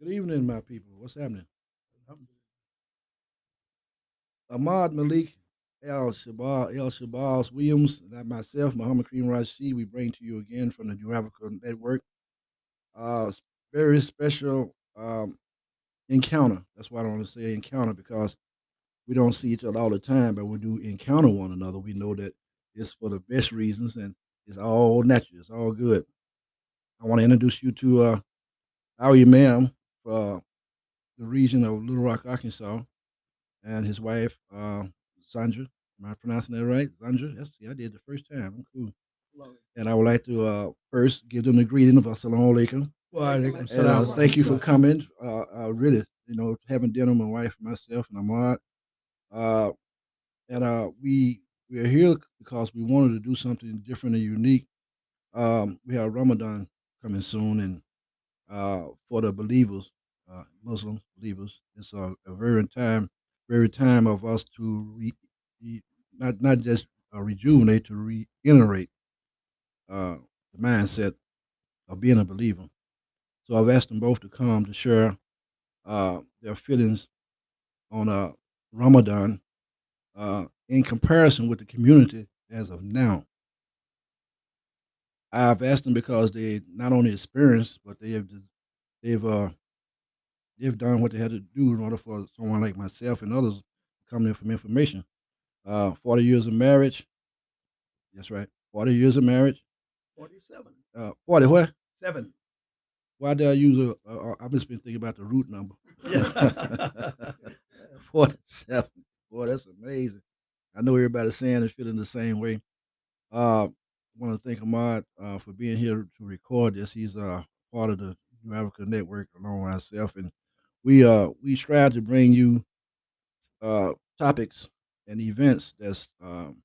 Good evening, my people. What's happening? Ahmad Malik El Shabal El Shabazz Williams and myself, Muhammad Kareem Rasheed, we bring to you again from the New Network. Uh very special um encounter. That's why I don't want to say encounter because we don't see each other all the time, but we do encounter one another. We know that it's for the best reasons and it's all natural, it's all good. I want to introduce you to uh our imam for the region of Little Rock, Arkansas, and his wife, uh, Sandra. Am I pronouncing that right? Sandra? Yes, yeah, I did the first time. I'm cool. And I would like to uh, first give them the greeting of Assalamu alaikum. Alaikum And uh, thank you for coming. Uh, uh, really, you know, having dinner with my wife, and myself, and Ahmad. Uh, and uh, we we are here because we wanted to do something different and unique. Um, we have Ramadan coming soon, and uh, for the believers, uh, Muslim believers, it's a, a very time, very time of us to re, not not just uh, rejuvenate, to reiterate uh, the mindset of being a believer. So I've asked them both to come to share uh, their feelings on uh, Ramadan uh, in comparison with the community as of now. I've asked them because they not only experienced, but they have they've uh, they've done what they had to do in order for someone like myself and others to come in from information. Uh, Forty years of marriage. That's right. Forty years of marriage. 47. Uh, Forty what? Seven. Why did I use a? a, a I've just been thinking about the root number. Yeah. Forty-seven. Boy, that's amazing. I know everybody's saying and feeling the same way. Uh, I want to thank Ahmad uh, for being here to record this. He's uh, part of the New Africa Network along with myself, and we uh we strive to bring you uh topics and events that's um,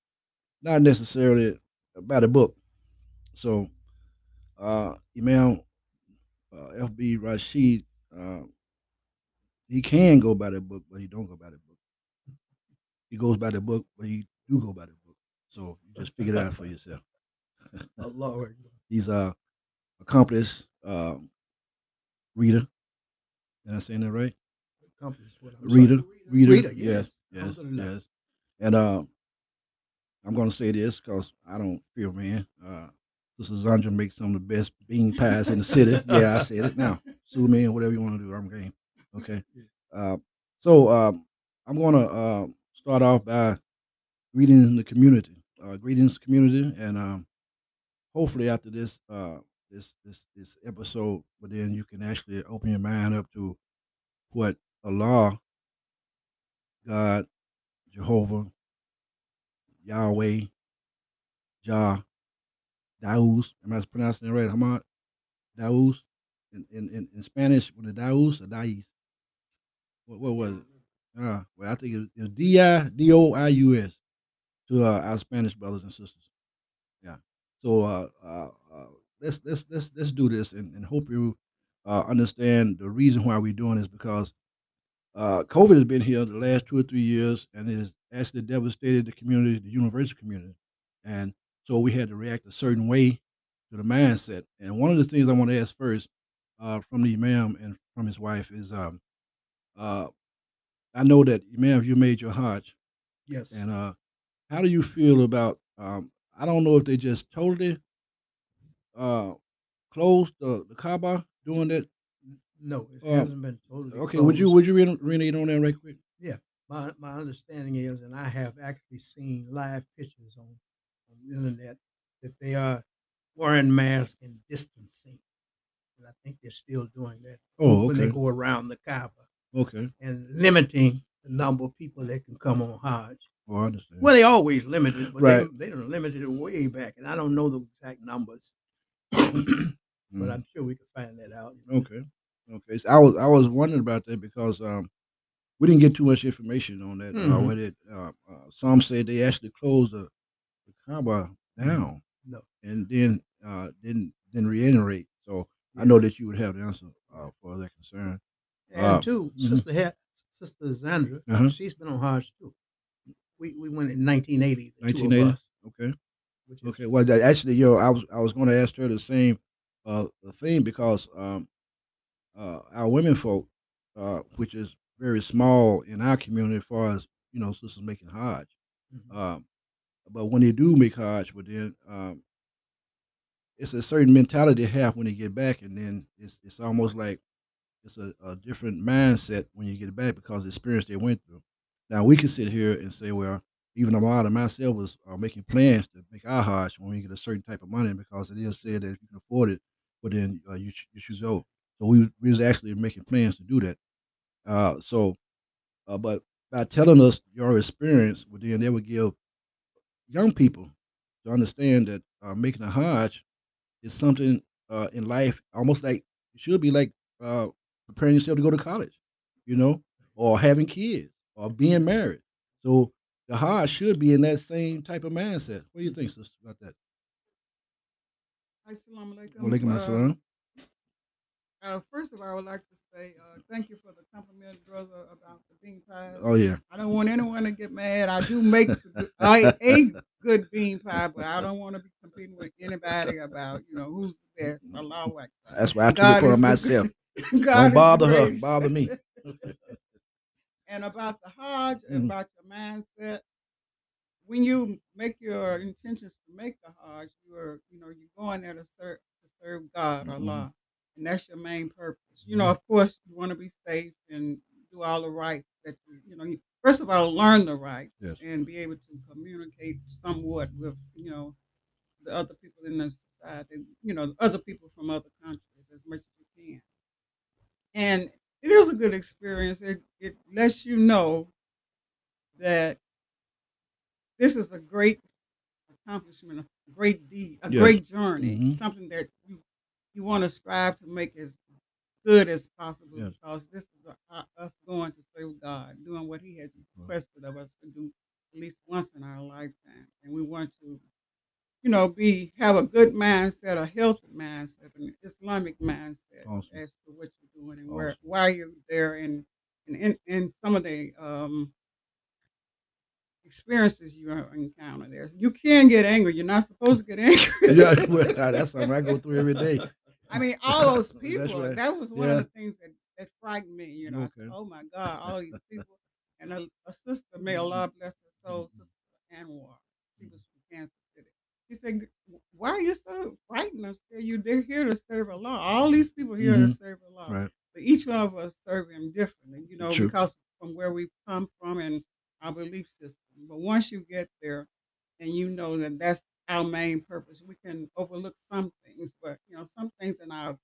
not necessarily about a book. So, uh, Imam uh, FB Rasheed, uh, he can go by the book, but he don't go by the book. He goes by the book, but he do go by the book. So you just figure it out for yourself. He's a accomplished um, reader. Am I saying that right? I'm Reader, reader, Reader, yes, yes. yes. And uh, I'm going to say this because I don't fear man. Uh, Sister Zandra makes some of the best bean pies in the city. Yeah, I said it now. Sue me and whatever you want to do. I'm game. Okay. Uh, so um, I'm going to uh, start off by greeting the community. Uh, greetings, community, and um, hopefully after this uh, this this this episode, but then you can actually open your mind up to what Allah, God, Jehovah, Yahweh, Jah, Daus. Am I pronouncing it right? Hamad? Daus. In, in, in, in Spanish, with the Daus or Dais? What, what was it? Uh, well, I think it was D I D O I U S to uh, our Spanish brothers and sisters. Yeah. So uh, uh, uh, let's let's let's let's do this and, and hope you uh, understand the reason why we're doing this because uh, COVID has been here the last two or three years and it has actually devastated the community, the university community, and so we had to react a certain way to the mindset. And one of the things I want to ask first uh, from the imam and from his wife is, um, uh, I know that imam, you made your Hajj, Yes. and uh, how do you feel about? Um, I don't know if they just totally uh, closed the, the Kaaba doing that. no, it uh, hasn't been totally. Okay, would you would you read, read on that right quick? Yeah, my my understanding is, and I have actually seen live pictures on, on the internet that they are wearing masks and distancing, and I think they're still doing that Oh, okay. when they go around the Kaaba okay. and limiting the number of people that can come on Hajj. Oh, I understand. Well, they always limited, but Right. they they don't limited it way back, and I don't know the exact numbers, but Mm. I'm sure we could find that out. you know. Okay. Okay. So I was I was wondering about that because um we didn't get too much information on that. Uh, Mhm. what it uh, uh, some said they actually closed the, the Kaaba down No. and then uh didn't didn't reiterate. So I know that you would have the answer uh, for that concern. And Uh, two, mhm. sister had sister Zandra, Uh-huh. she's been on Hajj too. We we went in 1980. The two 1980? of us, Okay. Okay. Well, actually, yo, I was I was going to ask her the same uh thing because um uh, our women folk, uh, which is very small in our community as far as you know, sisters making Hajj. Mhm. Um, but when they do make Hajj, but then um, it's a certain mentality they have when they get back, and then it's it's almost like it's a, a different mindset when you get back because the experience they went through. Now we can sit here and say, well, even Amada and myself was uh, making plans to make our Hajj when we get a certain type of money because it is said that if you can afford it, but then uh, you you should go. So we we was actually making plans to do that. Uh, so, uh, but by telling us your experience, well, then they would give young people to understand that uh, making a Hajj is something uh, in life almost like it should be like uh, preparing yourself to go to college, you know, or having kids or being married. So the Hajj should be in that same type of mindset. What do you think, sister, about that? Assalamu alaikum. Walaikum Uh, assalam. uh, first of all, I would like to say uh, thank you for the compliment, brother, about the bean pies. Oh yeah, I don't want anyone to get mad. I do make I, a good bean pie, but I don't want to be competing with anybody about you know who's the best. Akbar. that's why I took it upon myself. God Don't bother her, bother me. and about the Hajj, Mhm. and about your mindset. When you make your intentions to make the Hajj, you're you know you're going there to serve to serve God, Mhm. Allah, and that's your main purpose. You know, of course, you want to be safe and do all the rights that you you know. You, first of all, learn the rights Yes. and be able to communicate somewhat with you know the other people in the society. You know, other people from other countries as much as you can and it is a good experience. It it lets you know that this is a great accomplishment, a great deed, a Yeah. great journey, Mhm. something that you you want to strive to make as good as possible Yes. because this is a, a- us going to serve God, doing what He has requested of us to do at least once in our lifetime, and we want to. You know, be have a good mindset, a healthy mindset, an Islamic mindset Awesome. as to what you're doing and where Awesome. why you're there and and in, in some of the um, experiences you encounter there. You can get angry. You're not supposed to get angry. yeah, well, that's something I go through every day. I mean, all those people. right. That was one Yeah. of the things that, that frightened me. You know, I said, oh my God, all these people. And a, a sister, may Allah bless her soul, Mhm. Sister Anwar. She was from Kansas She said, "Why are you so frightened?" I said, "You they're here to serve Allah. All these people here to Mhm. serve Allah. Right. But each one of us serve Him differently. You know, True. because from where we come from and our belief system. But once you get there, and you know that that's our main purpose, we can overlook some things, but you know, some things in our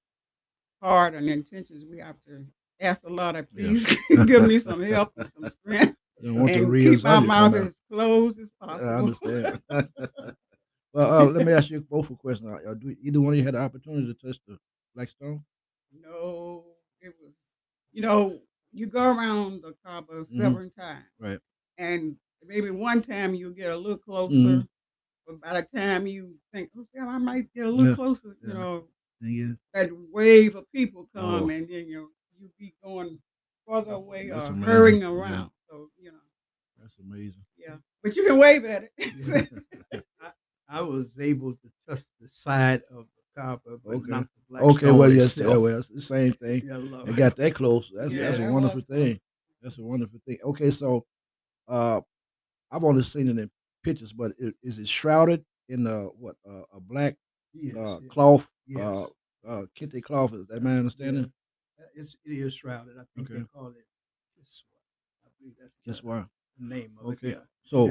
heart and intentions, we have to ask Allah to Yeah. please give me some help and some strength Don't want the and keep our mouth as closed as I possible. understand. well, uh, let me ask you both a question. Uh, do either one of you had the opportunity to touch the Black Stone? no, it was, you know, you go around the Kaaba several times, Mm-hmm. Right. and maybe one time you get a little closer, Mhm. but by the time you think, oh, yeah, I might get a little Yeah, closer, you know, is, that wave of people come Oh. and then you you be going further away That's or amazing. hurrying Yeah. around. So you know, that's amazing. yeah. But you can wave at it. I, I was able to touch the side of the Kaaba, but Okay. not the black okay, well, yes, yeah, well, it's the same thing. Yeah. They got that close. That's Yeah, that's a wonderful thing. That's a wonderful thing. Okay, so uh, I've only seen it in pictures, but it, is it shrouded in a what uh, a black yes, uh, yes, cloth, yes. uh, uh, kente cloth? Is that my understanding? Yeah. It's, it is shrouded. I think Okay. they call it Kiswa. I believe that's Guess the name of Okay, it. Yeah. so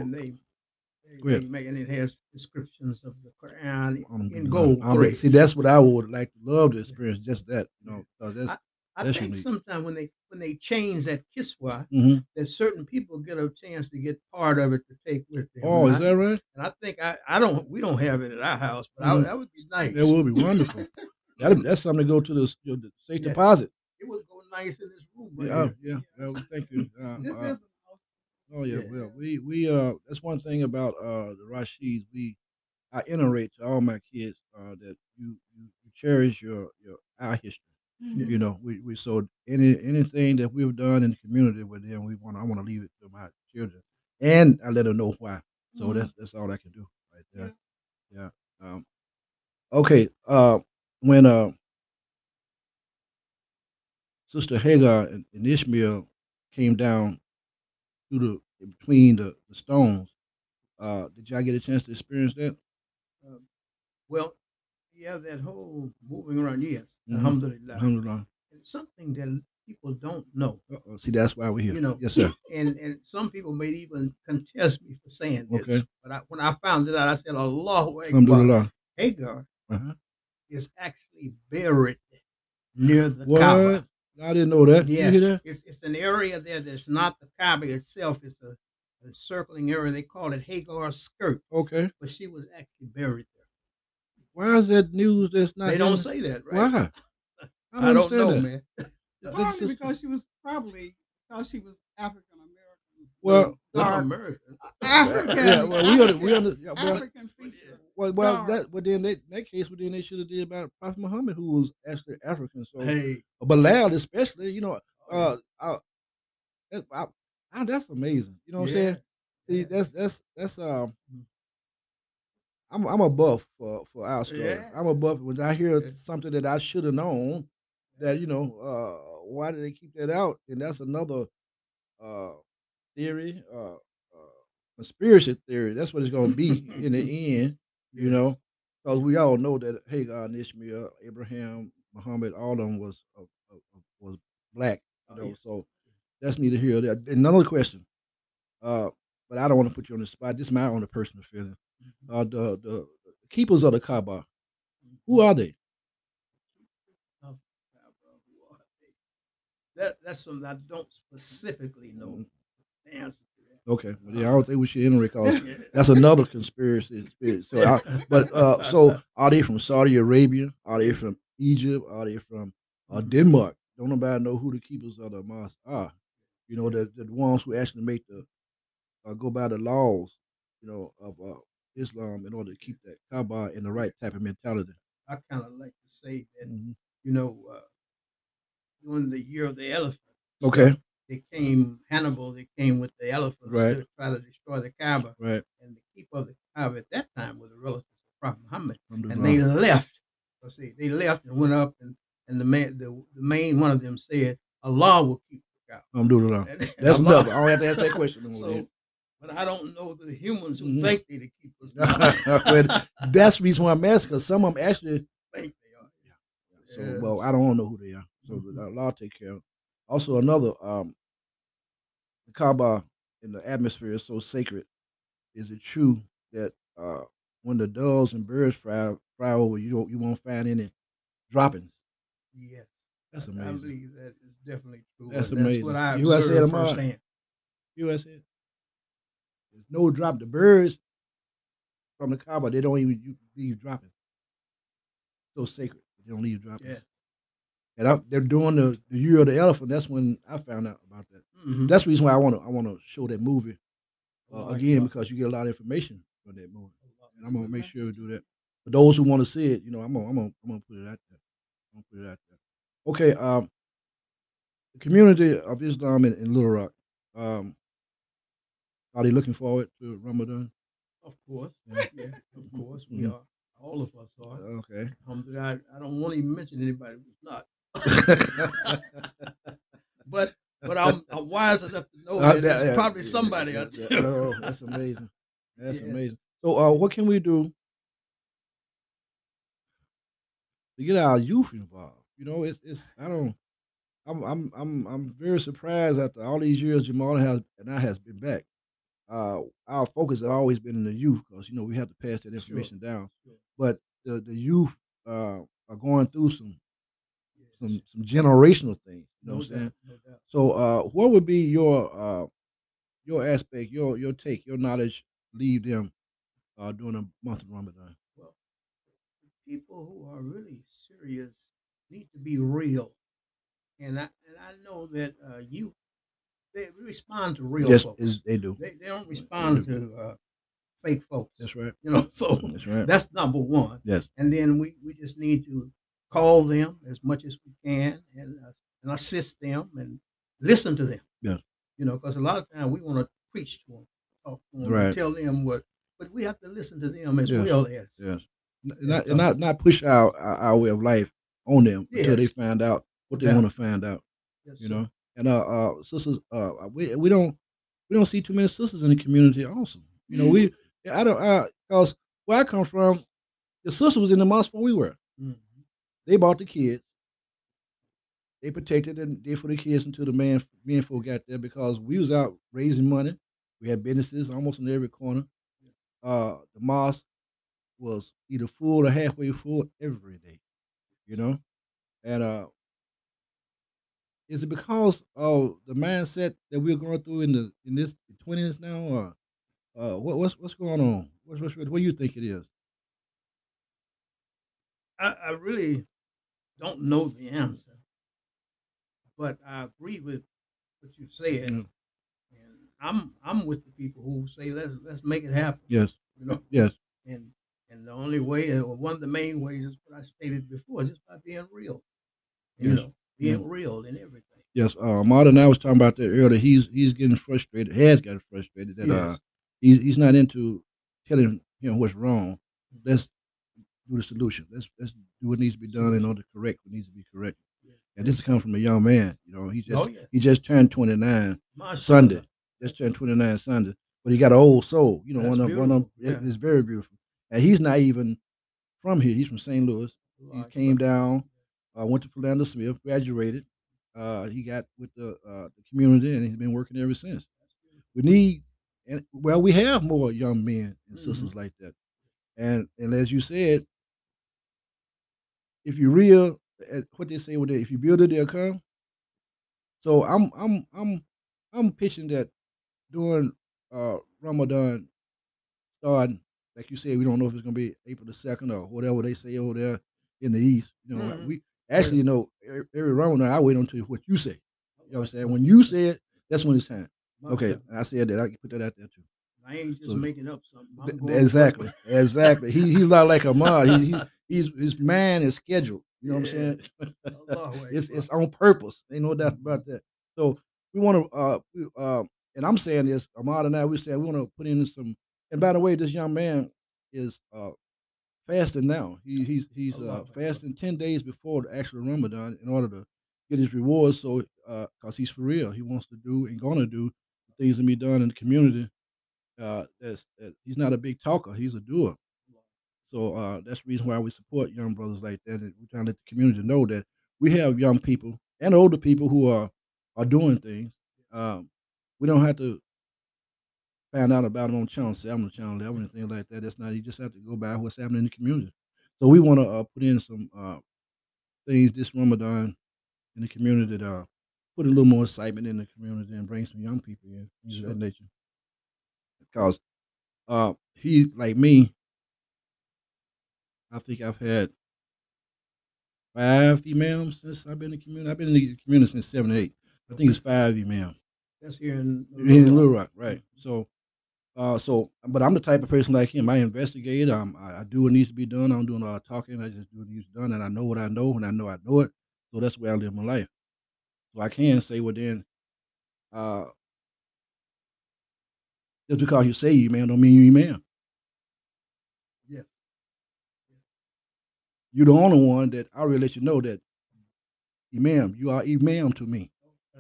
and they, they, Go ahead. they make, and it has descriptions of the Quran um, in gold um, thread. see, that's what I would like to love to experience. Just that, you know, 'cause that's I that's think sometimes when they when they change that kiswa, Mhm. that certain people get a chance to get part of it to take with them. Oh, and is I, that right? and I think I, I don't we don't have it at our house, but I, Mhm. that would be nice. That would be wonderful. That that's something to go to the, the safe Yeah. deposit. It would go nice in this room right Yeah, yeah, yeah. Thank you. Um, this uh, is Oh yeah, Yeah. well, we we uh that's one thing about uh the Rasheeds. We I iterate to all my kids uh that you you, you cherish your your our history. Mhm. You know, we we so any anything that we've done in the community with them, we want I want to leave it to my children, and I let them know why. So Mhm. that's that's all I can do right there. Yeah. Um. Okay. Uh. When uh. Sister Hagar and, and Ishmael came down through the between the, the stones. Uh, did y'all get a chance to experience that? Um, well, yeah, that whole moving around, yes, Mhm. alhamdulillah. Alhamdulillah. It's something that people don't know, Uh-oh. See, that's why we're here. you know. yes, sir. And and some people may even contest me for saying this. Okay. But I, when I found it out, I said, Allahu Akbar. Alhamdulillah. Hagar Uh-huh. is actually buried near the What? Kaaba. I didn't know that. Yes, You hear that? it's, it's an area there that's not the Kaaba itself. It's a, a circling area. They call it Hagar's skirt, Okay. but she was actually buried there. Why is that news that's not? they don't the- say that, right? Why? I don't understand know, that. man. That's Probably because she was probably because she was African American. Well, Not dark American. African. Yeah, well, we under, we under, yeah, well, African feature. well, well dark. that, but then they, in that case, but then they should have did about Prophet Muhammad, who was actually African. So, Hey, Bilal, especially, you know, oh, uh, uh that, I, I, that's amazing. You know what yeah, I'm saying? See, yeah. that's that's that's um. I'm I'm a buff for for our story. I'm a buff when I hear Yes. something that I should have known. That you know, uh, why did they keep that out? And that's another uh theory, uh, uh conspiracy theory. That's what it's going to be in the end. You know, because we all know that Hagar and Ishmael, Abraham, Muhammad, all of them was uh, uh, uh, was black. You Oh, know, yeah. so that's neither here nor there. And Another question, uh, but I don't want to put you on the spot. This is my own personal feeling. Mhm. Uh, the the keepers of the Kaaba, who Mhm. are they? Oh, who are they? That that's something I don't specifically know answer. Okay, well, yeah, I don't think we should enter it 'cause Yeah. that's another conspiracy. So, I, but uh, so are they from Saudi Arabia? Are they from Egypt? Are they from uh, Mhm. Denmark? Don't nobody know who the keepers of the mosque are. You know, the the ones who actually make the uh, go by the laws, you know, of uh, Islam in order to keep that Kaaba in the right type of mentality. I kind of like to say that Mhm. you know uh, during the year of the elephant, Okay, they came Hannibal. They came with the elephants Right. to try to destroy the Kaaba, right. and the keeper of the Kaaba at that time was a relative of Prophet Muhammad. and they left. Let's see, they left and went up, and and the man, the, the main one of them said, "Allah will keep the Kaaba." Alhamdulillah. And- and That's enough. I don't have to ask that question. So, but I don't know the humans who Mhm. think they the keepers. Well, that's the reason why I'm asking, because some of them actually think they are. Yeah. So, well, I don't know who they are. So Mhm. Allah take care of. Also, another um, the Kaaba in the atmosphere is so sacred. Is it true that uh, when the doves and birds fly fly over, you don't you won't find any droppings? Yes, That's amazing. I believe that is definitely true. That's amazing. That's what I You gotta say it, observed Ahmad. firsthand. You know what I said? There's no drop. The birds from the Kaaba, they don't even leave dropping. So sacred. They don't leave dropping. Yeah. And I, they're doing the, the year of the elephant. That's when I found out about that. Mhm. That's the reason why I want to I want to show that movie uh, Allah again because you get a lot of information from that movie, and I'm gonna make sure to do that. For those who want to see it, you know, I'm gonna I'm gonna, I'm gonna put it out there. I'm gonna put it out there. Okay, um, the community of Islam in, in Little Rock, um, are they looking forward to Ramadan? Of course, Yeah. yeah, of course we Mhm. are. All of us are. Okay. Alhamdulillah, I, I don't want to even mention anybody who's not. but but I'm, I'm wise enough to know Uh, that that- there's yeah, probably yeah, somebody yeah, out there. Oh, that's amazing. That's amazing. So, uh, what can we do to get our youth involved? You know, it's it's I don't. I'm I'm I'm I'm very surprised after all these years Jamal has and I has been back. Uh, our focus has always been in the youth because you know we have to pass that Sure. information down. Sure. But the the youth uh, are going through some. Some some generational things. You know no what I'm saying? no. So, uh, what would be your uh, your aspect, your your take, your knowledge? Leave them uh, during the month of Ramadan. Well, people who are really serious need to be real, and I and I know that uh, you they respond to real yes, folks. they do. They they don't respond to uh, fake folks. That's right. You know, so That's right. that's number one. yes. and then we, we just need to call them as much as we can and uh, and assist them and listen to them. Yeah. You know, because a lot of times we want to preach to them, talk to them, Right. and tell them what, but we have to listen to them as Yeah. well as. Yes. Not not not push our, our way of life on them until they find out what they Yeah. want to find out. Yes, you sir. know. And uh, uh, sisters, uh, we we don't we don't see too many sisters in the community. Also, you know, we I don't uh, cause where I come from, the sister was in the mosque when we were. They bought the kids. They protected and did for the kids until the man men folk got there because we was out raising money. We had businesses almost in every corner. Uh, the mosque was either full or halfway full every day, you know. And uh, is it because of the mindset that we're going through in the in this twenties now, or uh, what, what's what's going on? What's, what's what do you think it is? I, I really don't know the answer, but I agree with what you said, Mm. and I'm I'm with the people who say let's let's make it happen. Yes, You know, yes, and and the only way, or one of the main ways, is what I stated before, is just by being real. You Yes. know, being real and everything. yes. Uh, Martin and I was talking about that earlier. He's he's getting frustrated. Has gotten frustrated that uh, he's he's not into telling him what's wrong. Let's do the solution. Let's let's do what needs to be done in order to correct what needs to be corrected. Yeah. And this comes from a young man. You know, he just Oh yeah, he just turned twenty nine. Sunday. Just turned 29 Sunday. But he got an old soul. You know, That's one of one of yeah. it's very beautiful. And he's not even from here. He's from St. Louis. He Right, came down, uh, went to Philander Smith, graduated. Uh, he got with the uh, the community and he's been working ever since. We need and well, we have more young men and Mhm. sisters like that. And and as you said, if you real uh, what they say with it, if you build it, they'll come. So I'm I'm I'm I'm pitching that during uh Ramadan starting, like you said, we don't know if it's gonna be April the second or whatever they say over there in the east. You know, Mhm. we actually you know every, Ramadan I wait until what you say. You know what I'm saying? When you say it, that's when it's time. Okay, I said that. I can put that out there too. I ain't just So- making up something. I'm Th- going exactly, exactly. He he's not like Ahmad. He, he he's his man is scheduled. You know what I'm saying? It's it's on purpose. Ain't no doubt about that. So we want to uh we, uh and I'm saying this, Ahmad and I we said we want to put in some and by the way, this young man is uh fasting now. He he's he's uh fasting ten days before the actual Ramadan in order to get his rewards. So uh because he's for real. He wants to do and gonna do things that be done in the community. Uh that's that he's not a big talker, he's a doer. So uh, that's the reason why we support young brothers like that. And we're trying to let the community know that we have young people and older people who are are doing things. Um, we don't have to find out about them on Channel 7 or Channel 11 or anything like that. That's not, you just have to go by what's happening in the community. So we want to uh, put in some uh, things this Ramadan in the community that uh, put a little more excitement in the community and bring some young people in, things of Sure. that nature. Because uh, he, like me, I think I've had five imams since I've been in the community. I've been in the community since seven eight. I think it's five imams That's here in in Little Rock, right? So, uh, so, but I'm the type of person like him. I investigate. Um, I, I do what needs to be done. I'm doing do a lot of talking. I just do what needs to be done, and I know what I know, and I know I know it. So that's the way I live my life. So I can say, well, then, uh, just because you say you man, don't mean you man. Yeah. You're the only one that I already let you know that, Imam, you are Imam to me.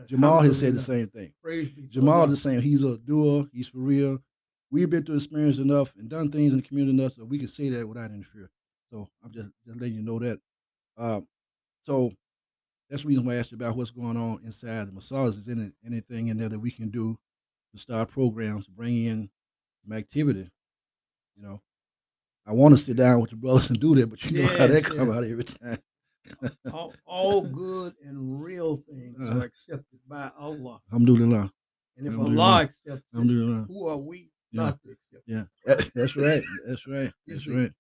Jamal has said the same thing. Praise be to Jamal is saying he's a doer, he's for real. We've been through experience enough and done things in the community enough so we can say that without any fear. So I'm just just letting you know that. Um, so that's the reason why I asked you about what's going on inside the masjid. Is any anything in there that we can do to start programs to bring in some activity? You know, I want to sit down with the brothers and do that, but you know how that Yes, come out every time. all, all good and real things Uh-huh. are accepted by Allah. Alhamdulillah. And if Alhamdulillah. Allah accepts it, who are we Yeah. not to accept? Yeah, that- that's right. That's right. That's see. right.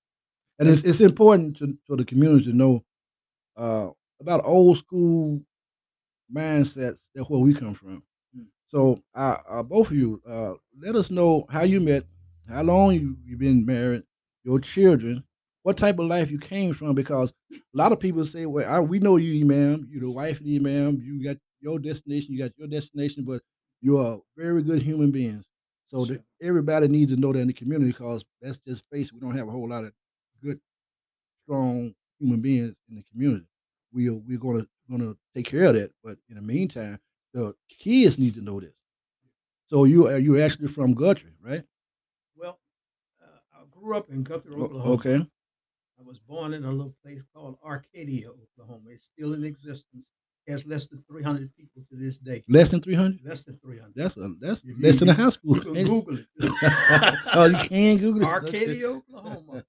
And it's it's important to for the community to know uh, about old school mindsets. That's where we come from. Mm. So, uh, uh, both of you, uh, let us know how you met, how long you you've been married, your children, what type of life you came from. Because a lot of people say, "Well, I, we know you, Imam. You're the wife of the Imam. You got your destination. You got your destination, but you are very good human beings." So Sure. everybody needs to know that in the community because let's just face we don't have a whole lot of good, strong human beings in the community. We are we're going to gonna take care of that. But in the meantime, the kids need to know this. So you are you actually from Guthrie, right? Grew up in Guthrie, Oklahoma. okay. I was born in a little place called Arcadia, Oklahoma. It's still in existence. It has less than 300 people to this day. Less than three hundred. Less than 300. That's a that's If less you- than a high school. You can? Google it. oh, you can Google it. Arcadia, Oklahoma.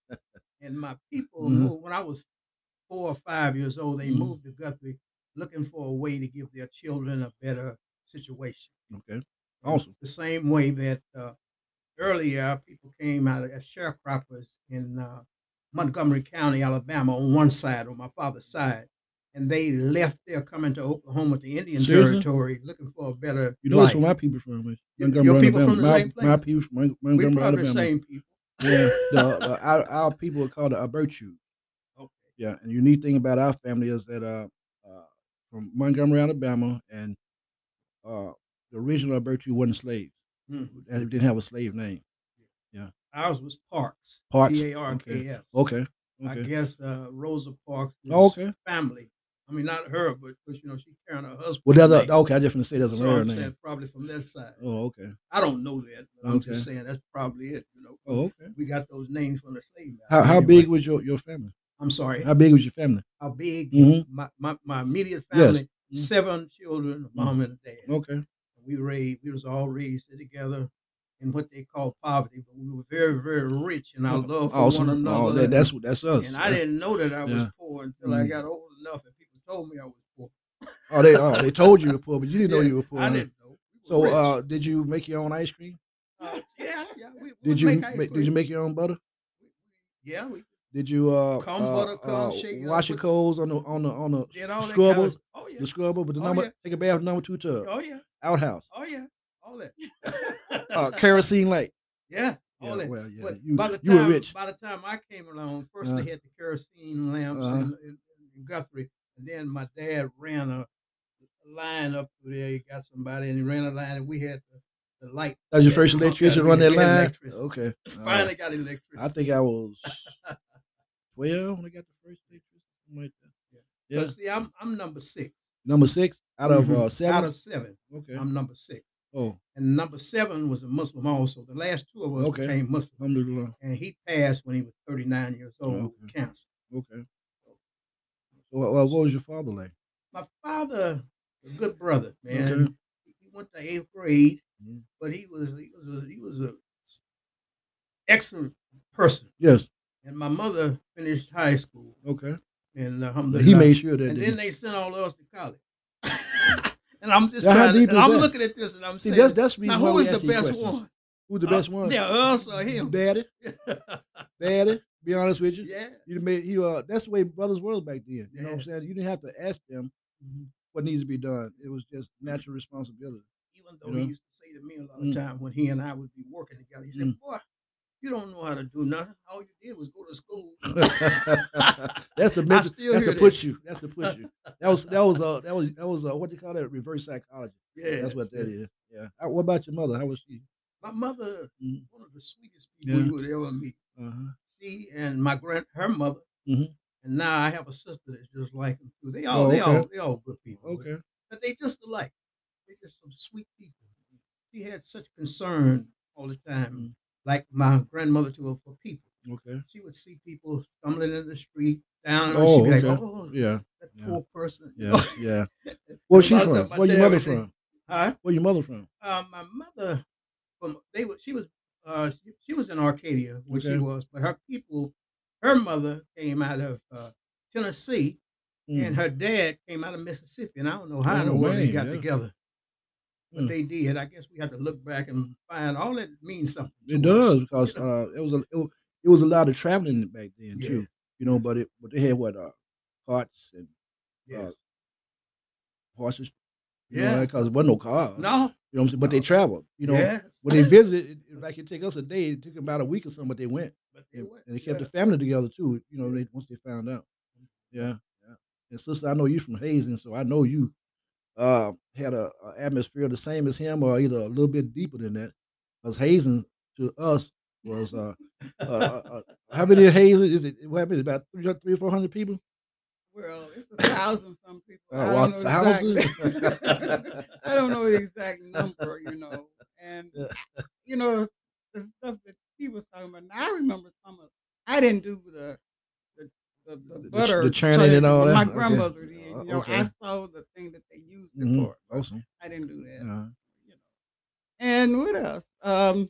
And my people Mhm. moved when I was four or five years old. They Mhm. moved to Guthrie looking for a way to give their children a better situation. Okay. Awesome. The same way that uh, earlier people came out of as sharecroppers in uh, Montgomery County, Alabama, on one side, on my father's side, and they left there coming to Oklahoma, the Indian Seriously? territory, looking for a better You know that's where my people from. Montgomery, your people Alabama. from the my, same my people from Montgomery, probably the same people. Yeah, the, our, our people are called the Abertu. Okay. Yeah, and the unique thing about our family is that uh, uh from Montgomery, Alabama, and uh, the original Abertu wasn't slaves, Mhm. and it didn't have a slave name. Yeah. Ours was Parks. Parks, P A R K S. Okay, I guess uh, Rosa Parks was Oh, okay. family. I mean, not her, but you know she carrying her husband. Well, that's a, okay. I just want to say that's a so rare name. saying probably from that side. Oh, okay. I don't know that, but I'm just saying that's probably it. You know, Oh, okay. we got those names from the slave. How how anyway. big was your, your family? I'm sorry. How big was your family? How big? Mhm. My, my my immediate family, Mhm. seven children, a mom and a dad. Okay. We raised, we was all raised together in what they call poverty, but we were very, very rich in our love for Awesome. one another. Oh, that, and- that's that's us. and I didn't know that I was Yeah. poor until I Mhm. got old enough and people told me I was poor. Oh, they oh they told you you were poor, but you didn't know you were poor. I huh? didn't know. We So, uh, did you make your own ice cream? Uh, yeah, yeah. We, we Did you make ice did you make your own butter? Yeah, we Did you uh, Cum uh, butter, cum uh, shake, uh, wash your put- clothes on the on the on the did all that scrubber, kind of. Oh yeah. the scrubber, but the Oh, number yeah. take a bath with number two tub, Oh yeah. Outhouse, Oh yeah. All that. uh, kerosene light. yeah. Yeah, All that. well, yeah, but you, by the you were time rich. by the time I came along, 1st Uh-huh. they had the kerosene lamps Uh-huh. in, in, in Guthrie, and then my dad ran a line up through there. He got somebody and he ran a line, and we had the, the light. That was your first electrician run that line. Okay, right. Finally got electricity. I think I was twelve when I got the first electricity. like. But Yeah, see, I'm I'm number six number six out of Mhm. uh, seven. Out of seven, okay. I'm number six. oh, And number seven was a Muslim also. The last two of us Okay. became Muslim. And he passed when he was 39 years old with Okay. cancer. Okay. So, uh, what was your father like? My father, a good brother, man. Okay. He went to eighth grade, Mhm. but he was he was a, he was a excellent person. Yes. And my mother finished high school, Okay. and alhamdulillah, he made sure that. and then they sent all of us to college. And I'm just trying to, and I'm that? looking at this and I'm See, saying, that's that's now who we the best questions. one? Who's the Uh, best one? Yeah, us or him? Daddy, daddy. Be honest with you. yeah. You made you uh that's the way brothers were back then. You know what I'm saying? You didn't have to ask them Mhm. what needs to be done. It was just natural responsibility. Even though You he used to say to me a lot of time when he and I would be working together, he said, Mm. "Boy, you don't know how to do nothing. All you did was go to school." that's the I mental, still that's to push you. That's to push you. That was that was uh that was that was uh what do you call that? Reverse psychology. Yeah, That's what that is. Yeah. How, what about your mother? How was she? My mother, Mhm. one of the sweetest people Yeah. you would ever meet. Uh-huh. She and my grand, her mother, Mhm. and now I have a sister that's just like them too. They all, Oh, they all, they all good people. Okay. but they just alike. They just some sweet people. She had such concern all the time, Mm. Like my grandmother to her for people. Okay. She would see people stumbling in the street down, and Oh, she'd be like, okay. "Oh, Yeah. that Yeah. poor person." Yeah. know? Yeah. Where a she from? Where your mother would say, from? Huh? Where your mother from? Uh, my mother, from they were, she was, uh, she, she was in Arcadia where Okay. she was, but her people, her mother came out of uh, Tennessee, and Mm. her dad came out of Mississippi, and I don't know how in the Oh, world they got yeah. together. But Mm. they did. I guess we had to look back and find all that means something. It to us, does you because know? uh, it was a it, it was a lot of traveling back then Yeah. too. You know, but it but they had what uh, carts and yes. horses. You Yeah. because there wasn't no car. no. You know what I'm saying? But they traveled. You know, yes. when they visited, it, like it take us a day. It took about a week or something, but they went But they went, and they kept yeah. the family together too. You know, they, once they found out. Yeah, yeah. And sister, I know you from Hazen, so I know you uh, had a, a atmosphere the same as him, or either a little bit deeper than that. Because Hazen to us was uh, uh, uh, uh, how many Hazen is it? What happened? About three, three or four hundred people. Well, it's a thousand some people. Uh, I don't know exactly. I don't know the exact number, you know. And Yeah. you know, the stuff that he was talking about. Now I remember some of I didn't do the the the, the, The- the butter the churning and all that. My grandmother Okay. Did. Uh, You know, okay. I saw the thing that they used it Mhm. for. Awesome. I didn't do that. Uh, You know. And what else? Um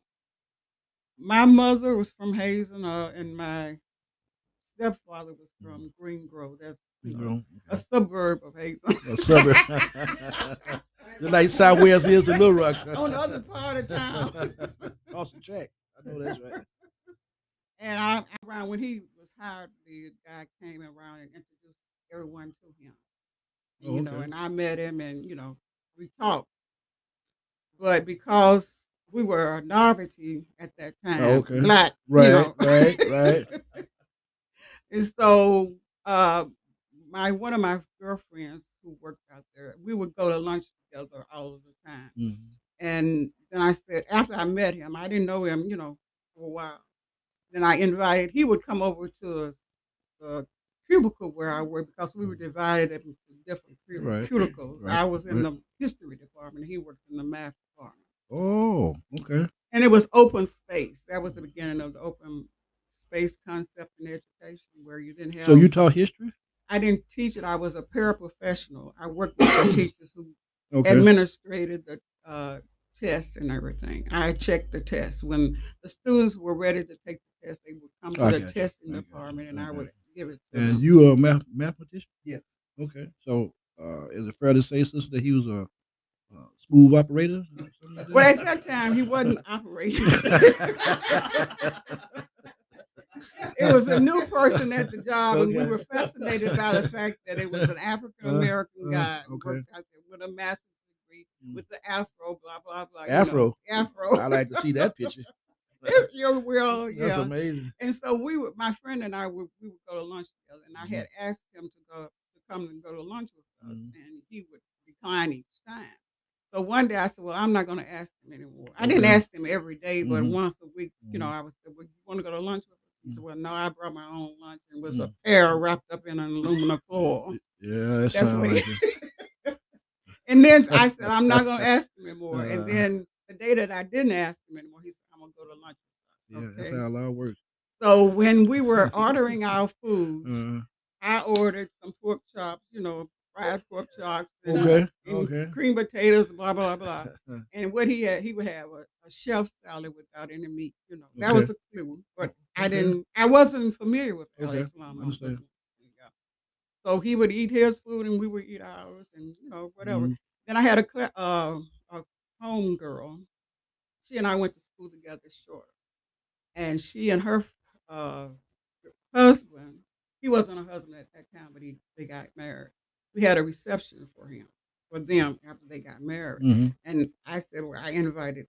my mother was from Hazen, uh, and my stepfather was from Green Grove. That's you know, grown. a suburb of Hazen. A suburb. Just like Southwest is to Little Rock. On the other part of town. Across the track. I know that's right. And I around when he was hired, the guy came around and introduced everyone to him. You know, and I met him and, you know, we talked. But because we were a novelty at that time, okay. black, Right, you know. right, right. and so uh my one of my girlfriends who worked out there, we would go to lunch together all of the time. Mhm. And then I said, after I met him, I didn't know him, you know, for a while. Then I invited, he would come over to the cubicle where I worked because we were divided into different Right, cubicles. right, I was in right. the history department, he worked in the math department. Oh, okay. And it was open space. That was the beginning of the open space concept in education where you didn't have. So you taught history? I didn't teach it. I was a paraprofessional. I worked with the teachers who Okay. administrated the uh, tests and everything. I checked the tests. When the students were ready to take the test, they would come to I the testing department and I would give And you are a math- mathematician? Yes. Okay. So uh, is it fair to say, sister, that he was a, uh smooth operator? or like Well, at that time, he wasn't operating. it was a new person at the job, and we were fascinated by the fact that it was an African American uh, guy who okay. worked out there with a master's degree, Mm. with the afro, blah blah blah. you know, Afro. afro. I like to see that picture. It's your will, That's yeah. amazing. And so we would, my friend and I would, we would go to lunch together, and I Mm-hmm. had asked him to go to come and go to lunch with us, Mhm. and he would decline each time. So one day I said, "Well, I'm not going to ask him anymore." I didn't ask him every day, but Mhm. once a week, you know, Mhm. I was, "Well, you want to go to lunch with us?" He Mm. said, "Well, no, I brought my own lunch, and it was a Mm. pear wrapped up in an aluminum foil." Yeah, that That's what like it. and then I said, "I'm not going to ask him anymore." Uh. and then the day that I didn't ask him anymore, he said, "I'm to go to lunch." Yeah, that's how how law works. So when we were ordering our food, Uh, I ordered some pork chops, you know, fried pork chops and, okay, and okay. cream potatoes, blah blah blah. And what he had, he would have a, a chef salad without any meat. You know, that Okay. was a clue. But I didn't, I wasn't familiar with Al Okay, Islam. So he would eat his food and we would eat ours, and you know whatever. Mhm. Then I had a uh, a home girl. She and I went to together, short, and she and her uh, husband. He wasn't a husband at that time, but he they got married. We had a reception for him, for them after they got married. Mhm. And I said, well, I invited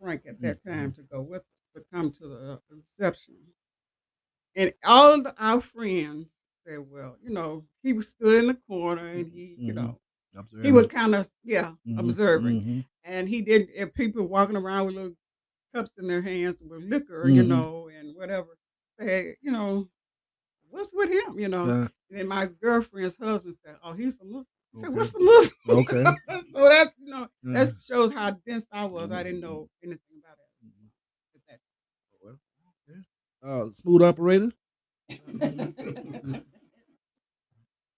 Frank at that Mm-hmm. time to go with us, to come to the reception. And all of our friends said, well, you know, he was stood in the corner and he, you Mhm. know, he was kind of, yeah, Mhm, observing. mhm. And he did, and people walking around with little cups in their hands with liquor, you Mhm. know, and whatever. Say, you know, what's with him, you know? Uh, And then my girlfriend's husband said, oh, he's a Muslim. I said, Okay. what's a Muslim? okay. so that you know Yeah. that shows how dense I was. I didn't Mhm. know anything about it. Mhm. at Well, okay. Uh, smooth operator.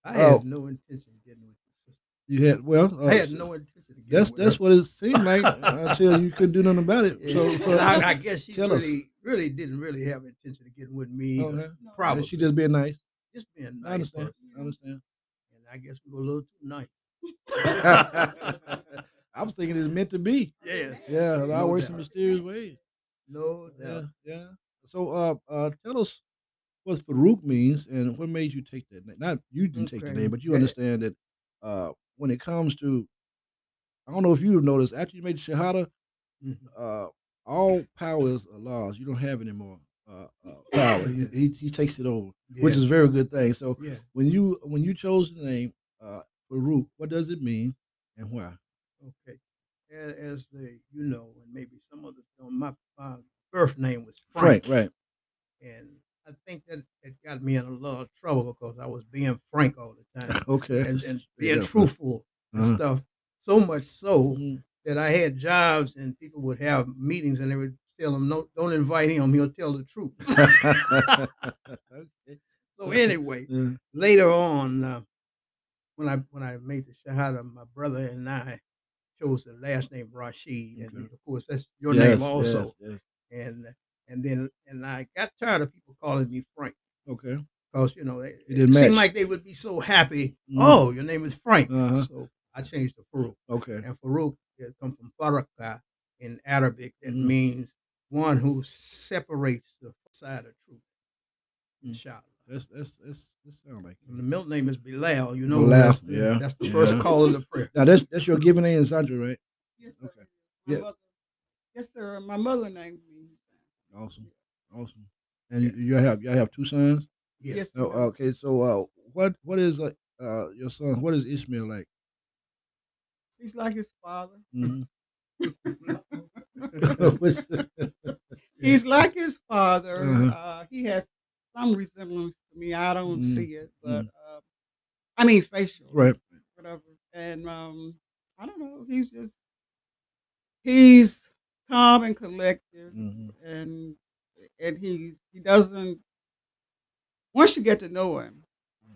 I Oh. had no intention of getting with the sister. You had well. Uh, I had no intention That's that's her. what it seemed like until you couldn't do nothing about it. Yeah, So, and I, I guess she tell us. really, really didn't really have intention of getting with me. either. Okay. No. Probably she just being nice. just being a I nice understand. I understand. And I guess we were a little too nice. I was thinking it's meant to be. Yes. Yeah, it No all works in mysterious ways. No Yeah, doubt. yeah. So, uh, uh, tell us what Farouk means and what made you take that name. Not you didn't take the name, but you Yeah. understand that uh, when it comes to, I don't know if you've noticed after you made Shahada, Mhm. uh, all power is Allah's. You don't have any more uh, uh, power. He, he he takes it over, which is a very good thing. So Yeah. when you when you chose the name uh, Farouk, what does it mean and why? Okay. As, as the you know, and maybe some others don't. My, my birth name was Frank, Frank, right? and I think that it got me in a lot of trouble because I was being frank all the time Okay. and, and being truthful and Uh-huh. stuff. So much so Mhm. that I had jobs and people would have meetings and they would tell them, no, don't invite him. He'll tell the truth. okay. so anyway, Yeah. later on, uh, when I when I made the shahada, my brother and I chose the last name Rasheed, and of course that's your Yes, name also. yes, yes. And and then and I got tired of people calling me Frank Okay. because you know it, it didn't seemed like they would be so happy. Mhm. Oh, your name is Frank. Uh-huh. So I changed to Farouk, Okay. and Farouk it comes from Faraka in Arabic. That Mhm. means one who separates the side of truth. Inshallah. That's that's that's that sound like And the middle name is Bilal. You know, Bilal, that's the, yeah, that's the first call of the prayer. now that's that's your given name, Sandra, right? Yes, sir. Okay. My Yeah. mother, yes, sir. My mother named me. Awesome, awesome. And you, you have you have two sons. Yes. Yes. Oh, okay, so uh, what what is uh, uh your son? What is Ishmael like? He's like his father. Mhm. He's like his father. Uh-huh. Uh, he has some resemblance to me. I don't Mhm. see it, but uh, I mean facial, right. whatever. And um, I don't know. He's just he's calm and collected, hmm and and he he doesn't. Once you get to know him,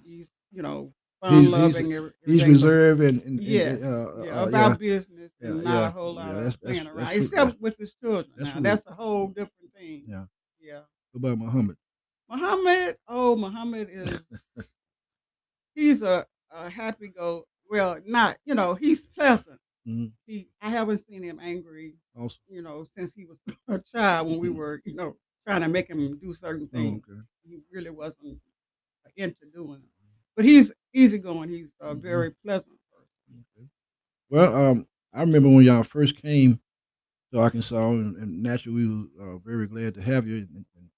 he's you know He's- he's- He's reserved and, and, and Yes, uh, yeah, uh, about yeah. business and Yeah, not yeah, a whole lot that's- of playing that's- around, that's true, except with his children. That's now that's a whole different thing. Yeah. yeah. What about Muhammad? Muhammad, oh, Muhammad is he's a, a happy go. Well, not you know he's pleasant. Mhm. He I haven't seen him angry. Also, You know since he was a child when we were you know trying to make him do certain oh, things. okay. He really wasn't into doing them. But he's easygoing. He's a Mhm. very pleasant person. Okay. Well, um, I remember when y'all first came to Arkansas, and, and naturally we were uh, very glad to have you. And, and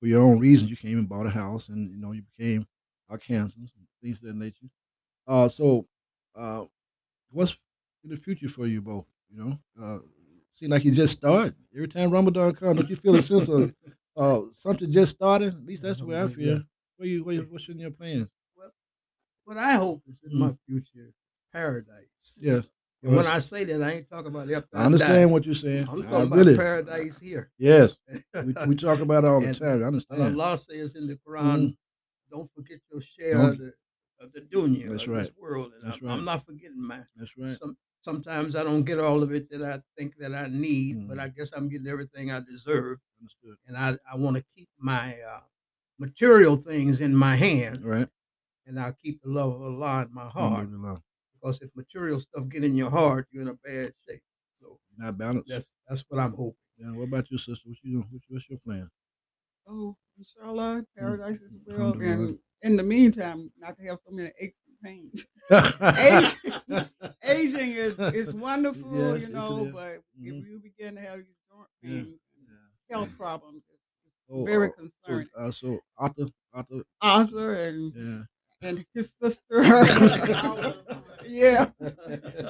for your own reasons, you came and bought a house, and you know you became Arkansans and things of that nature. Uh, so, uh, what's in the future for you both? You know, uh, seem like you just started. Every time Ramadan comes, don't you feel a sense of uh, something just started? At least that's the way I feel. What you, what you, what's in your plans? What I hope is in my future paradise. Yes, And when I say that, I ain't talking about after I understand die. what you're saying. I'm I talking about really, paradise here. yes. We, we talk about it all the time. I understand. Allah says in the Quran, don't forget your share Don't- of the, of the dunya, That's right. this world. And That's I'm, right. I'm not forgetting mine. That's right. Some, sometimes I don't get all of it that I think that I need, but Mhm. I guess I'm getting everything I deserve. Understood. And I, I want to keep my uh, material things in my hand, right. And I'll keep the love of Allah in my heart. Because if material stuff get in your heart, you're in a bad shape. So Not balanced. that's that's what I'm hoping. Yeah. What about your sister? What you doing? What's, what's your plan? Oh, inshallah, paradise as well. And in the meantime, not to have so many aches and pains. Aging, aging is is wonderful, Yes, yes, you know, is. but if Mhm. you begin to have these joint Yeah, pains, and health problems, it's, Oh, very uh, concerning. So, uh, so Arthur, Arthur, Arthur and yeah. And his sister, yeah,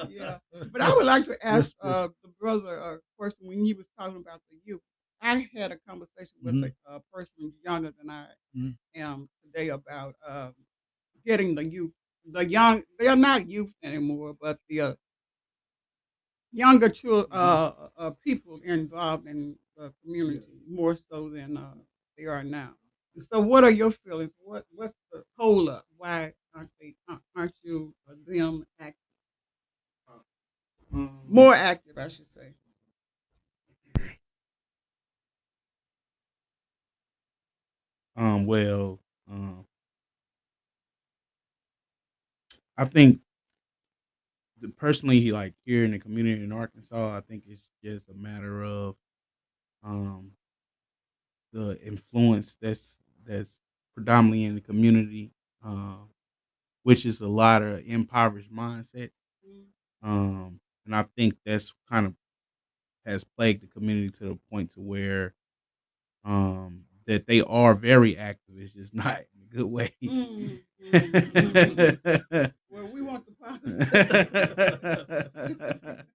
yeah. But I would like to ask uh, the brother a question when he was talking about the youth. I had a conversation with Mhm. a, a person younger than I Mhm. am today about um, getting the youth, the young. They're not youth anymore, but the uh, younger children, uh, uh, people involved in the community more so than uh, they are now. So, what are your feelings? What What's the hold up? Why aren't they? aren't- Aren't you uh, them active? More active, I should say. Um, well, um, I think the, personally, like here in the community in Arkansas, I think it's just a matter of um the influence that's that's predominantly in the community, uh, which is a lot of impoverished mindset. Um, and I think that's kind of has plagued the community to the point to where um that they are very active. It's just not in a good way. Mm, mm, mm. well, we want the positive.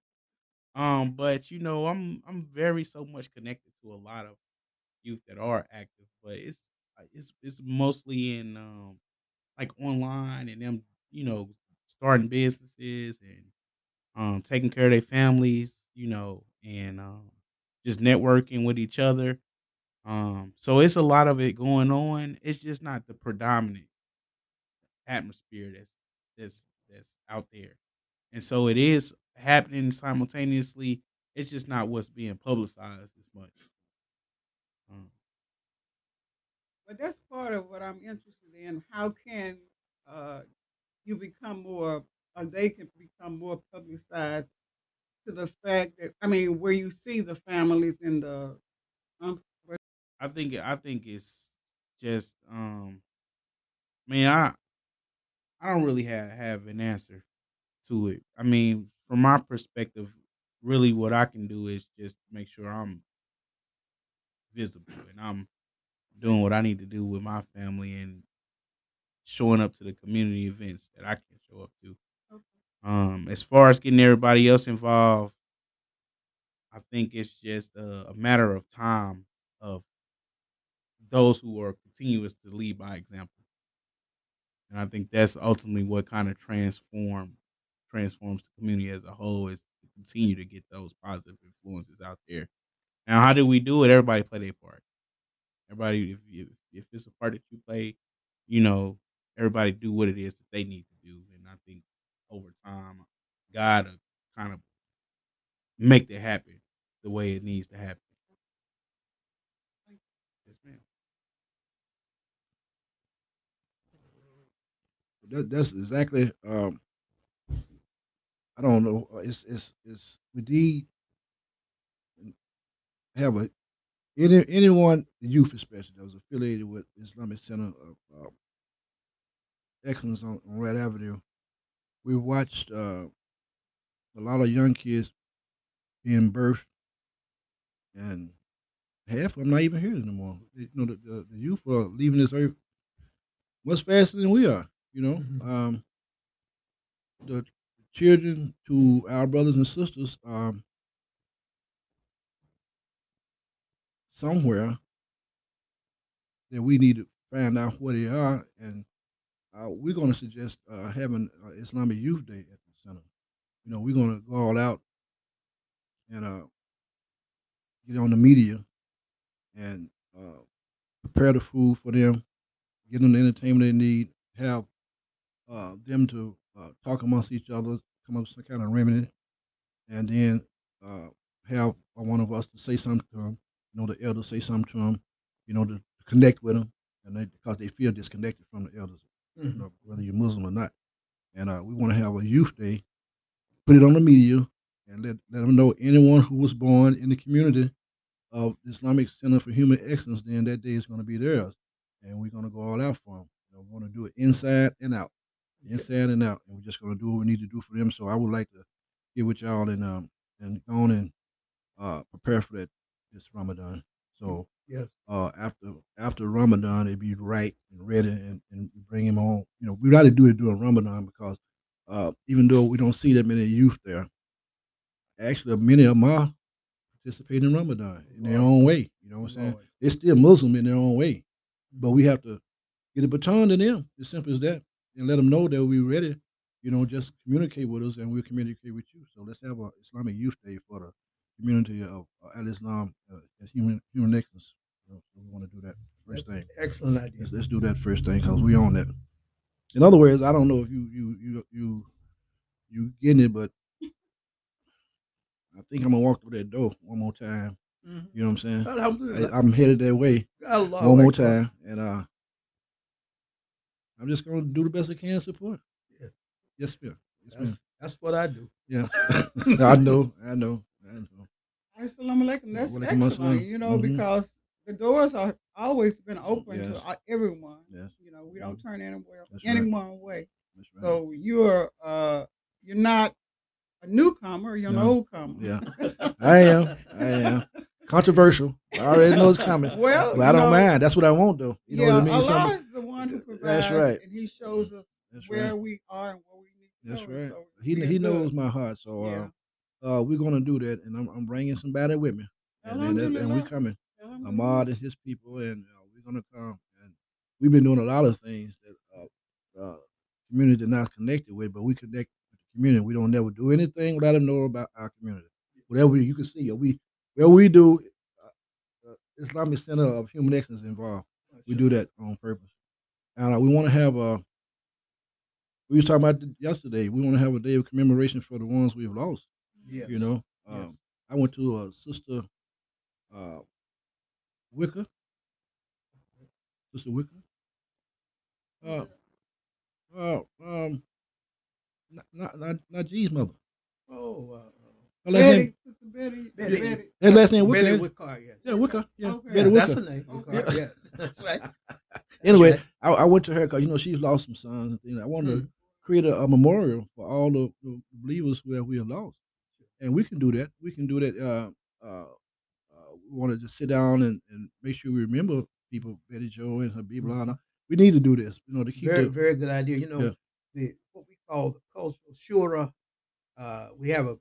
um, but you know, I'm I'm very so much connected to a lot of youth that are active, but it's it's it's mostly in um like online and them, you know, starting businesses and um taking care of their families, you know, and um just networking with each other. Um, so it's a lot of it going on. It's just not the predominant atmosphere that's that's that's out there. And so it is happening simultaneously. It's just not what's being publicized as much. Um, But that's part of what I'm interested in. How can uh, you become more, or they can become more publicized to the fact that, I mean, where you see the families in the, um, I think I think it's just um I mean I I don't really have have an answer to it. I mean, from my perspective, really what I can do is just make sure I'm visible and I'm doing what I need to do with my family and showing up to the community events that I can show up to. okay. Um, as far as getting everybody else involved, I think it's just a, a matter of time of those who are continuous to lead by example. And I think that's ultimately what kind of transform transforms the community as a whole is to continue to get those positive influences out there. Now, how do we do it? Everybody play their part. Everybody, if if, if it's a part that you play, you know, everybody do what it is that they need to do. And I think over time, God will kind of make that happen the way it needs to happen. Yes, ma'am. That, that's exactly. Um, I don't know. uh, It's it's it's we need have a any anyone the youth especially that was affiliated with Islamic Center of uh, Excellence on, on Red Avenue. We watched uh, a lot of young kids being birthed, and half of them not even here anymore. You know, the, the, the youth are leaving this earth much faster than we are. You know, Mhm. um, the children to our brothers and sisters um, somewhere that we need to find out where they are, and uh, we're going to suggest uh, having uh, Islamic Youth Day at the center. You know, we're going to go all out and uh, get on the media and uh, prepare the food for them, get them the entertainment they need, have uh, them to talk amongst each other, come up with some kind of remedy, and then have one of us to say something to them. You know, the elders say something to them. You know, to, connect with them, and they, because they feel disconnected from the elders, you Mhm. know, whether you're Muslim or not. And uh, we want to have a youth day, put it on the media, and let let them know anyone who was born in the community of the Islamic Center for Human Excellence, then that day is going to be theirs, and we're going to go all out for them. You know, we're going to do it inside and out, inside and out, and we're just going to do what we need to do for them. So I would like to get with y'all and um and go on and uh prepare for that this Ramadan. So Yes. uh after after Ramadan, it'd be right and ready and, and bring him on. You know, we got to do it during Ramadan because uh even though we don't see that many youth there, actually many of them are participating in Ramadan in their own way. You know what I'm saying? Lord. They're still Muslim in their own way, but we have to get a baton to them. As simple as that, and let them know that we're ready. You know, just communicate with us, and we'll communicate with you. So let's have a Islamic Youth Day for the community of Al Islam uh, as human human excellence. You know, so we want to do that first That's thing. excellent idea. Let's, let's do that first thing because we own that. In other words, I don't know if you you you you you getting it, but I think I'm gonna walk through that door one more time. Mhm. You know what I'm saying? I, I'm headed that way one more time, and uh, I'm just gonna do the best I can support. Yeah. Yes, sir. Yes. That's, that's what I do. Yeah, I know, I know. Assalamu alaikum. That's Walaikum excellent, assalam. you know, Mhm. because the doors are always been open to Yes. uh, everyone. Yes, You know, we don't turn anyone That's right. anyone away. that's right. So you're uh you're not a newcomer, you're an old comer. Yeah. I am, I am controversial. I already know it's coming, well, but I don't know, mind. That's what I want, though. You know yeah, what I mean? Allah Something- is the one who provides, That's right. and He shows us That's where right. we are and where we need to That's go. right. So He he good. knows my heart, so Yeah. uh, uh, we're gonna do that, and I'm I'm bringing somebody with me, and and, that, and we're coming. Ahmad and his people, and uh, we're gonna come and we've been doing a lot of things that uh, uh, community not connected with, but we connect with the community. We don't never do anything without them know about our community. Whatever you can see, we where we do uh, uh, Islamic Center of Human Excellence involved. We do that on purpose, and uh, we want to have a. We was talking about yesterday. We want to have a day of commemoration for the ones we've lost. Yes. You know, Yes. um, I went to a sister uh, Wicker, sister Wicker. Uh, uh, um, not not not, not G's mother. Oh, uh, Her last name, Betty, Sister Betty, Betty. Betty. her last name Wicker. Betty ain't it? Wickar, yes. Yeah, Wicker. Yeah, Okay. Betty That's Wicker. her name. Okay. Wickar, yes, that's right. Anyway, right. I, I went to her because you know she's lost some sons and things. I wanted Mm. to create a, a memorial for all the, the believers where we have lost, and we can do that. We can do that. Uh, uh, uh, we want to just sit down and, and make sure we remember people, Betty Joe and Habib Lana. We need to do this, you know, to keep very, the very good idea. You know, Yeah. the what we call the cultural shura. Uh, we have a,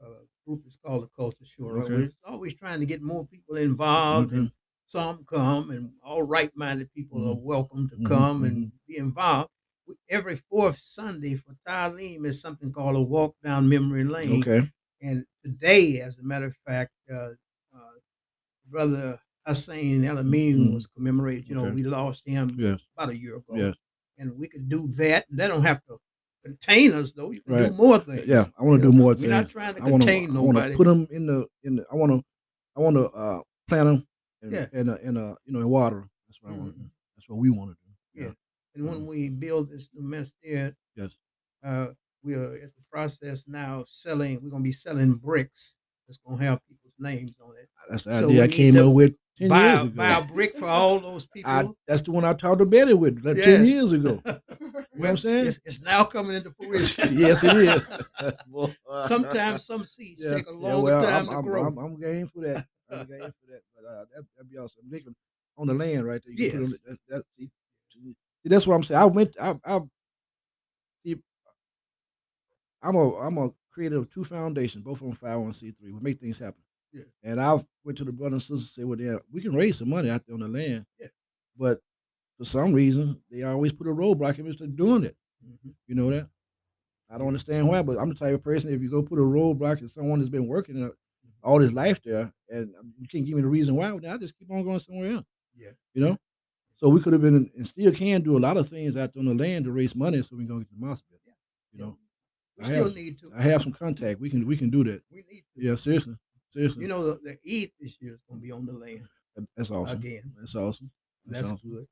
a group that's called the cultural shura. Okay. We're always trying to get more people involved, Okay. and some come, and all right-minded people Mhm. are welcome to Mhm, come and be involved. Every fourth Sunday for Talim is something called a walk down memory lane. okay, And today, as a matter of fact, uh, uh, Brother Hussein El Amin Mhm. was commemorated. You know, Okay. we lost him yes, about a year ago. yes, And we could do that. And they don't have to contain us, though. You can do more things. yeah. I want to do know, more We're things. not trying to I want to, contain I want to put them in the in the. I want to, I want to uh, plant them in, Yeah. in a in a you know in water. That's what I want. to do. That's what we want to do. Yeah. And when Mhm. we build this new minister, Yes. uh, we are in the process now of selling. We're going to be selling bricks that's going to have people's names on it. That's the So idea I came up with ten buy, years a- ago. buy a brick for all those people. I, that's the one I talked to Betty with like, ten years ago. You know what I'm saying? It's, it's now coming into fruition. yes, it is. Sometimes some seeds Yeah, take a yeah, longer well, time I'm, to I'm, grow. I'm, I'm game for that. I'm game for that. But uh, that, that'd be awesome. They can, on the land right there. You can put 'em- Yes. that, that, see, that's what I'm saying. I went. I, I. I'm a I'm a creator of two foundations, both on five one c three. We make things happen. Yeah. And I went to the brother and sister and said, "Well, yeah, we can raise some money out there on the land, Yeah. but for some reason they always put a roadblock in us doing it. Mhm. You know that? I don't understand why, but I'm the type of person if you go put a roadblock in someone that's been working all his life there, and you can't give me the reason why, then I just keep on going somewhere else. Yeah. You know? So we could have been and still can do a lot of things out there on the land to raise money so we can go get the mosque built. You know, We I still have- need to. I have some contact. We can we can do that. We need to. Yeah, seriously. Seriously. You know, the, the Eid this year is going to be on the land that's awesome. again. That's awesome. That's awesome. good.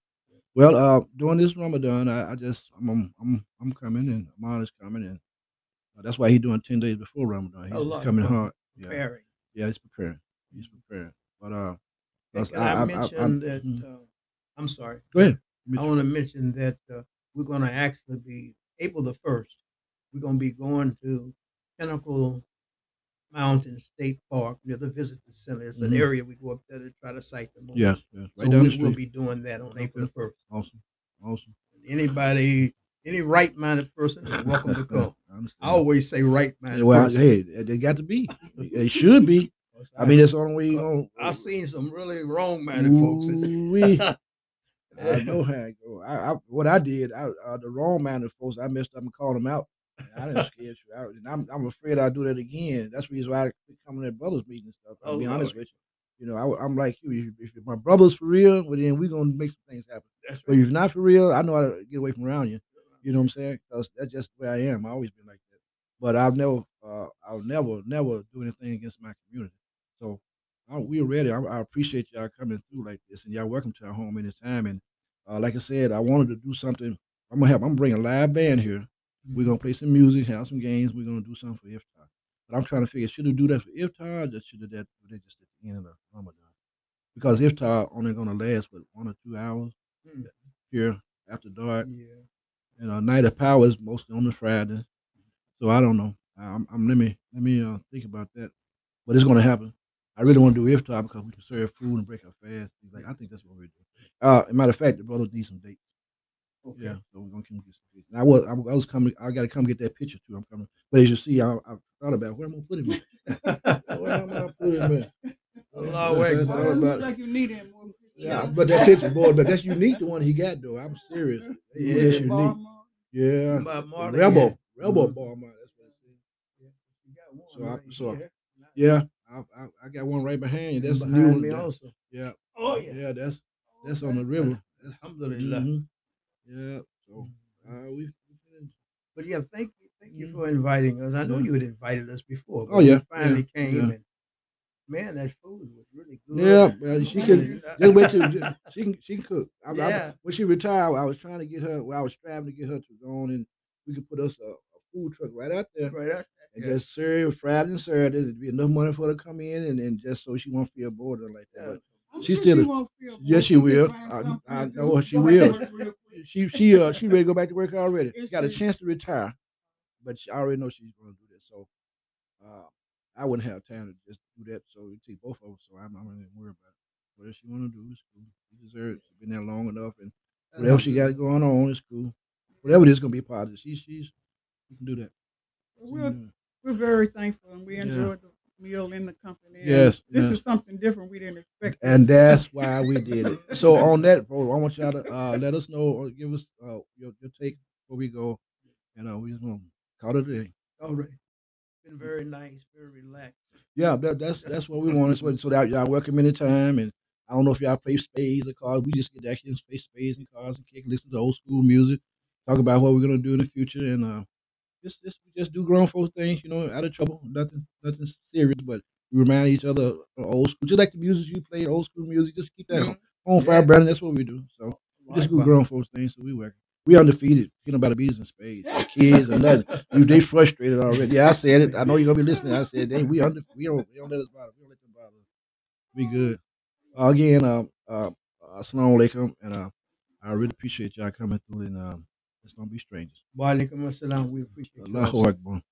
Well, uh, during this Ramadan, I, I just I'm, I'm I'm coming and Amon is coming and uh, that's why he's doing ten days before Ramadan. He's Allah coming hard. Yeah, Preparing. yeah, he's preparing. He's preparing. But uh, that's- I, I- I- mention I'm- that? mhm. Uh, I'm sorry. go ahead. I want to mention that uh, we're going to actually be April the first. We're going to be going to Pinnacle Mountain State Park near the visitor center. It's an Mhm. area we go up there to try to sight the moon. Yes, yes, right so we, we'll be doing that on April first. Awesome, awesome. Anybody, any right-minded person is welcome to come. I I always say right-minded well, person. hey, they got to be. They should be. I mean, that's the only way you gonna. I've seen some really wrong-minded folks. I know how it go. I, I what I did, I, uh, the wrong minded folks, I messed up and called them out. I didn't scare you out, and I'm I'm afraid I'll do that again. That's the reason why I quit coming to brothers meeting and stuff. I'll Oh, be honest Lord. with you. You know, I, am like you. If, if my brother's for real, well then we're gonna make some things happen. That's But right. if not for real, I know how to get away from around you. You know what I'm saying? Because that's just the way I am. I always been like that. But I've never, uh, I'll never, never do anything against my community. So I, we're ready. I, I appreciate y'all coming through like this, and y'all welcome to our home anytime. And uh, like I said, I wanted to do something. I'm gonna have. I'm gonna bring a live band here. We're gonna play some music, have some games. We're gonna do something for iftar. But I'm trying to figure should we do that for iftar? Or just should that do that just at the end of the Ramadan? Because iftar only gonna last what one or two hours Mm. here after dark. Yeah. And a night of power is mostly on the Friday. So I don't know. I'm, I'm let me let me uh, think about that. But it's gonna happen. I really want to do iftar because we can serve food and break our fast. Like I think that's what we're doing. Uh, as a matter of fact, the brothers need some dates. Okay. Yeah, so we're gonna come get some dates. I was I, was- I was coming. I got to come get that picture too. I'm coming. But as you see, I, I thought about where I'm gonna put him. At. where am I gonna put him? At? Allahu Yeah, Akbar. thought it about looks like you need him Yeah, but that picture, boy, but that's unique. The one he got though. I'm serious. Yeah, that's unique. Baltimore. Yeah, Bob rebel, yeah. rebel Mhm. ball, man. That's what it said. You got one So I- so here. Yeah, I, I, I got one right behind you. That's the new behind one. me also. Yeah, Oh yeah. yeah, that's that's on the river. That's, Alhamdulillah. mhm. Yeah, so uh, we. But yeah, thank you, thank you for inviting us. I know you had invited us before. Oh, yeah, we finally yeah, came yeah. and man, that food was really good. Yeah, well, she can just wait to she can she can cook. I, I- Yeah. when she retired, I was trying to get her. Well, I was striving to get her to go on and we could put us a, a food truck right out there right out there. and Yeah. just serve Friday and Saturday. There'd be enough money for her to come in and, and just so she won't feel bored or like that. Yeah. But I'm She sure still- she yes, she will. I- I she Go back to will. she she uh she ready to go back to work already. Is Got a chance to retire, but she, I already know she's going to do that. So uh, I wouldn't have time to just do that. So it take both of us. So I'm, I'm not even worried about it. Whatever she want to do is cool. She deserves. She's been there long enough, and whatever she got going on is cool. Whatever it is, gonna be positive. She she's she can do that. We're, can we're very thankful and we Yeah. enjoyed the meal in the company. and Yes, This yes. is something different we didn't expect. And this. that's why we did it. So on that, bro, I want y'all to uh, let us know or give us uh, your, your take before we go, and uh, we just gonna call it a day. All right. Been very nice, very relaxed. Yeah, that, that's that's what we wanted. So, so that y'all welcome anytime. And I don't know if y'all play spades or cards. We just get back here and play spades and cards and kick, listen to old school music, talk about what we're gonna do in the future, and uh, just just just do grown folks things. You know, out of trouble, nothing nothing serious, but we remind each other of old school. Just like the music you played, old school music. Just keep that Mhm. on fire Yeah. That's what we do. So we just do grown folks things. So we work. We undefeated. Ain't nobody beat us in spades. The kids and nothing. You, they frustrated already. Yeah, I said it. I know you're gonna be listening. I said, they, we under, we don't, we don't let us bother. We don't let them bother. We good. Uh, again, um, uh, uh, assalamu alaikum, and uh, I really appreciate y'all coming through. And um, let's don't be strangers. Wa alaikum assalam. We appreciate you. Allahu. Akbar.